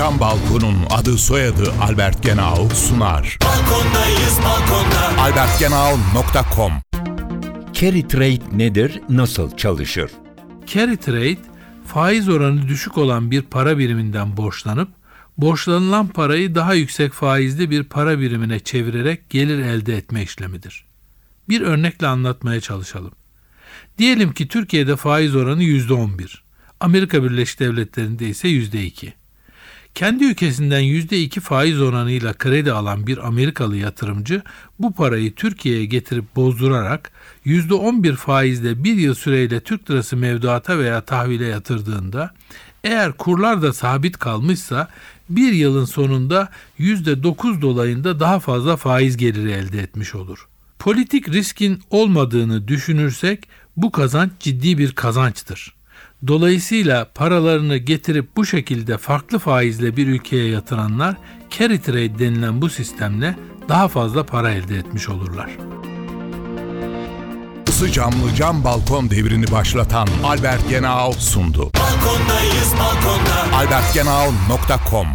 Cam Balkon'un adı soyadı Albert Genau sunar. Balkondayız balkonda. albertgenau.com Carry trade nedir, nasıl çalışır? Carry trade, faiz oranı düşük olan bir para biriminden borçlanıp, borçlanılan parayı daha yüksek faizli bir para birimine çevirerek gelir elde etme işlemidir. Bir örnekle anlatmaya çalışalım. Diyelim ki Türkiye'de faiz oranı %11, Amerika Birleşik Devletleri'nde ise %2. Kendi ülkesinden %2 faiz oranıyla kredi alan bir Amerikalı yatırımcı bu parayı Türkiye'ye getirip bozdurarak %11 faizle bir yıl süreyle Türk lirası mevduata veya tahvile yatırdığında eğer kurlar da sabit kalmışsa bir yılın sonunda %9 dolayında daha fazla faiz geliri elde etmiş olur. Politik riskin olmadığını düşünürsek bu kazanç ciddi bir kazançtır. Dolayısıyla paralarını getirip bu şekilde farklı faizle bir ülkeye yatıranlar carry trade denilen bu sistemle daha fazla para elde etmiş olurlar. Isı camlı cam balkon devrini başlatan Albert Genau sundu. Balkondayız balkonda. albertgenau.com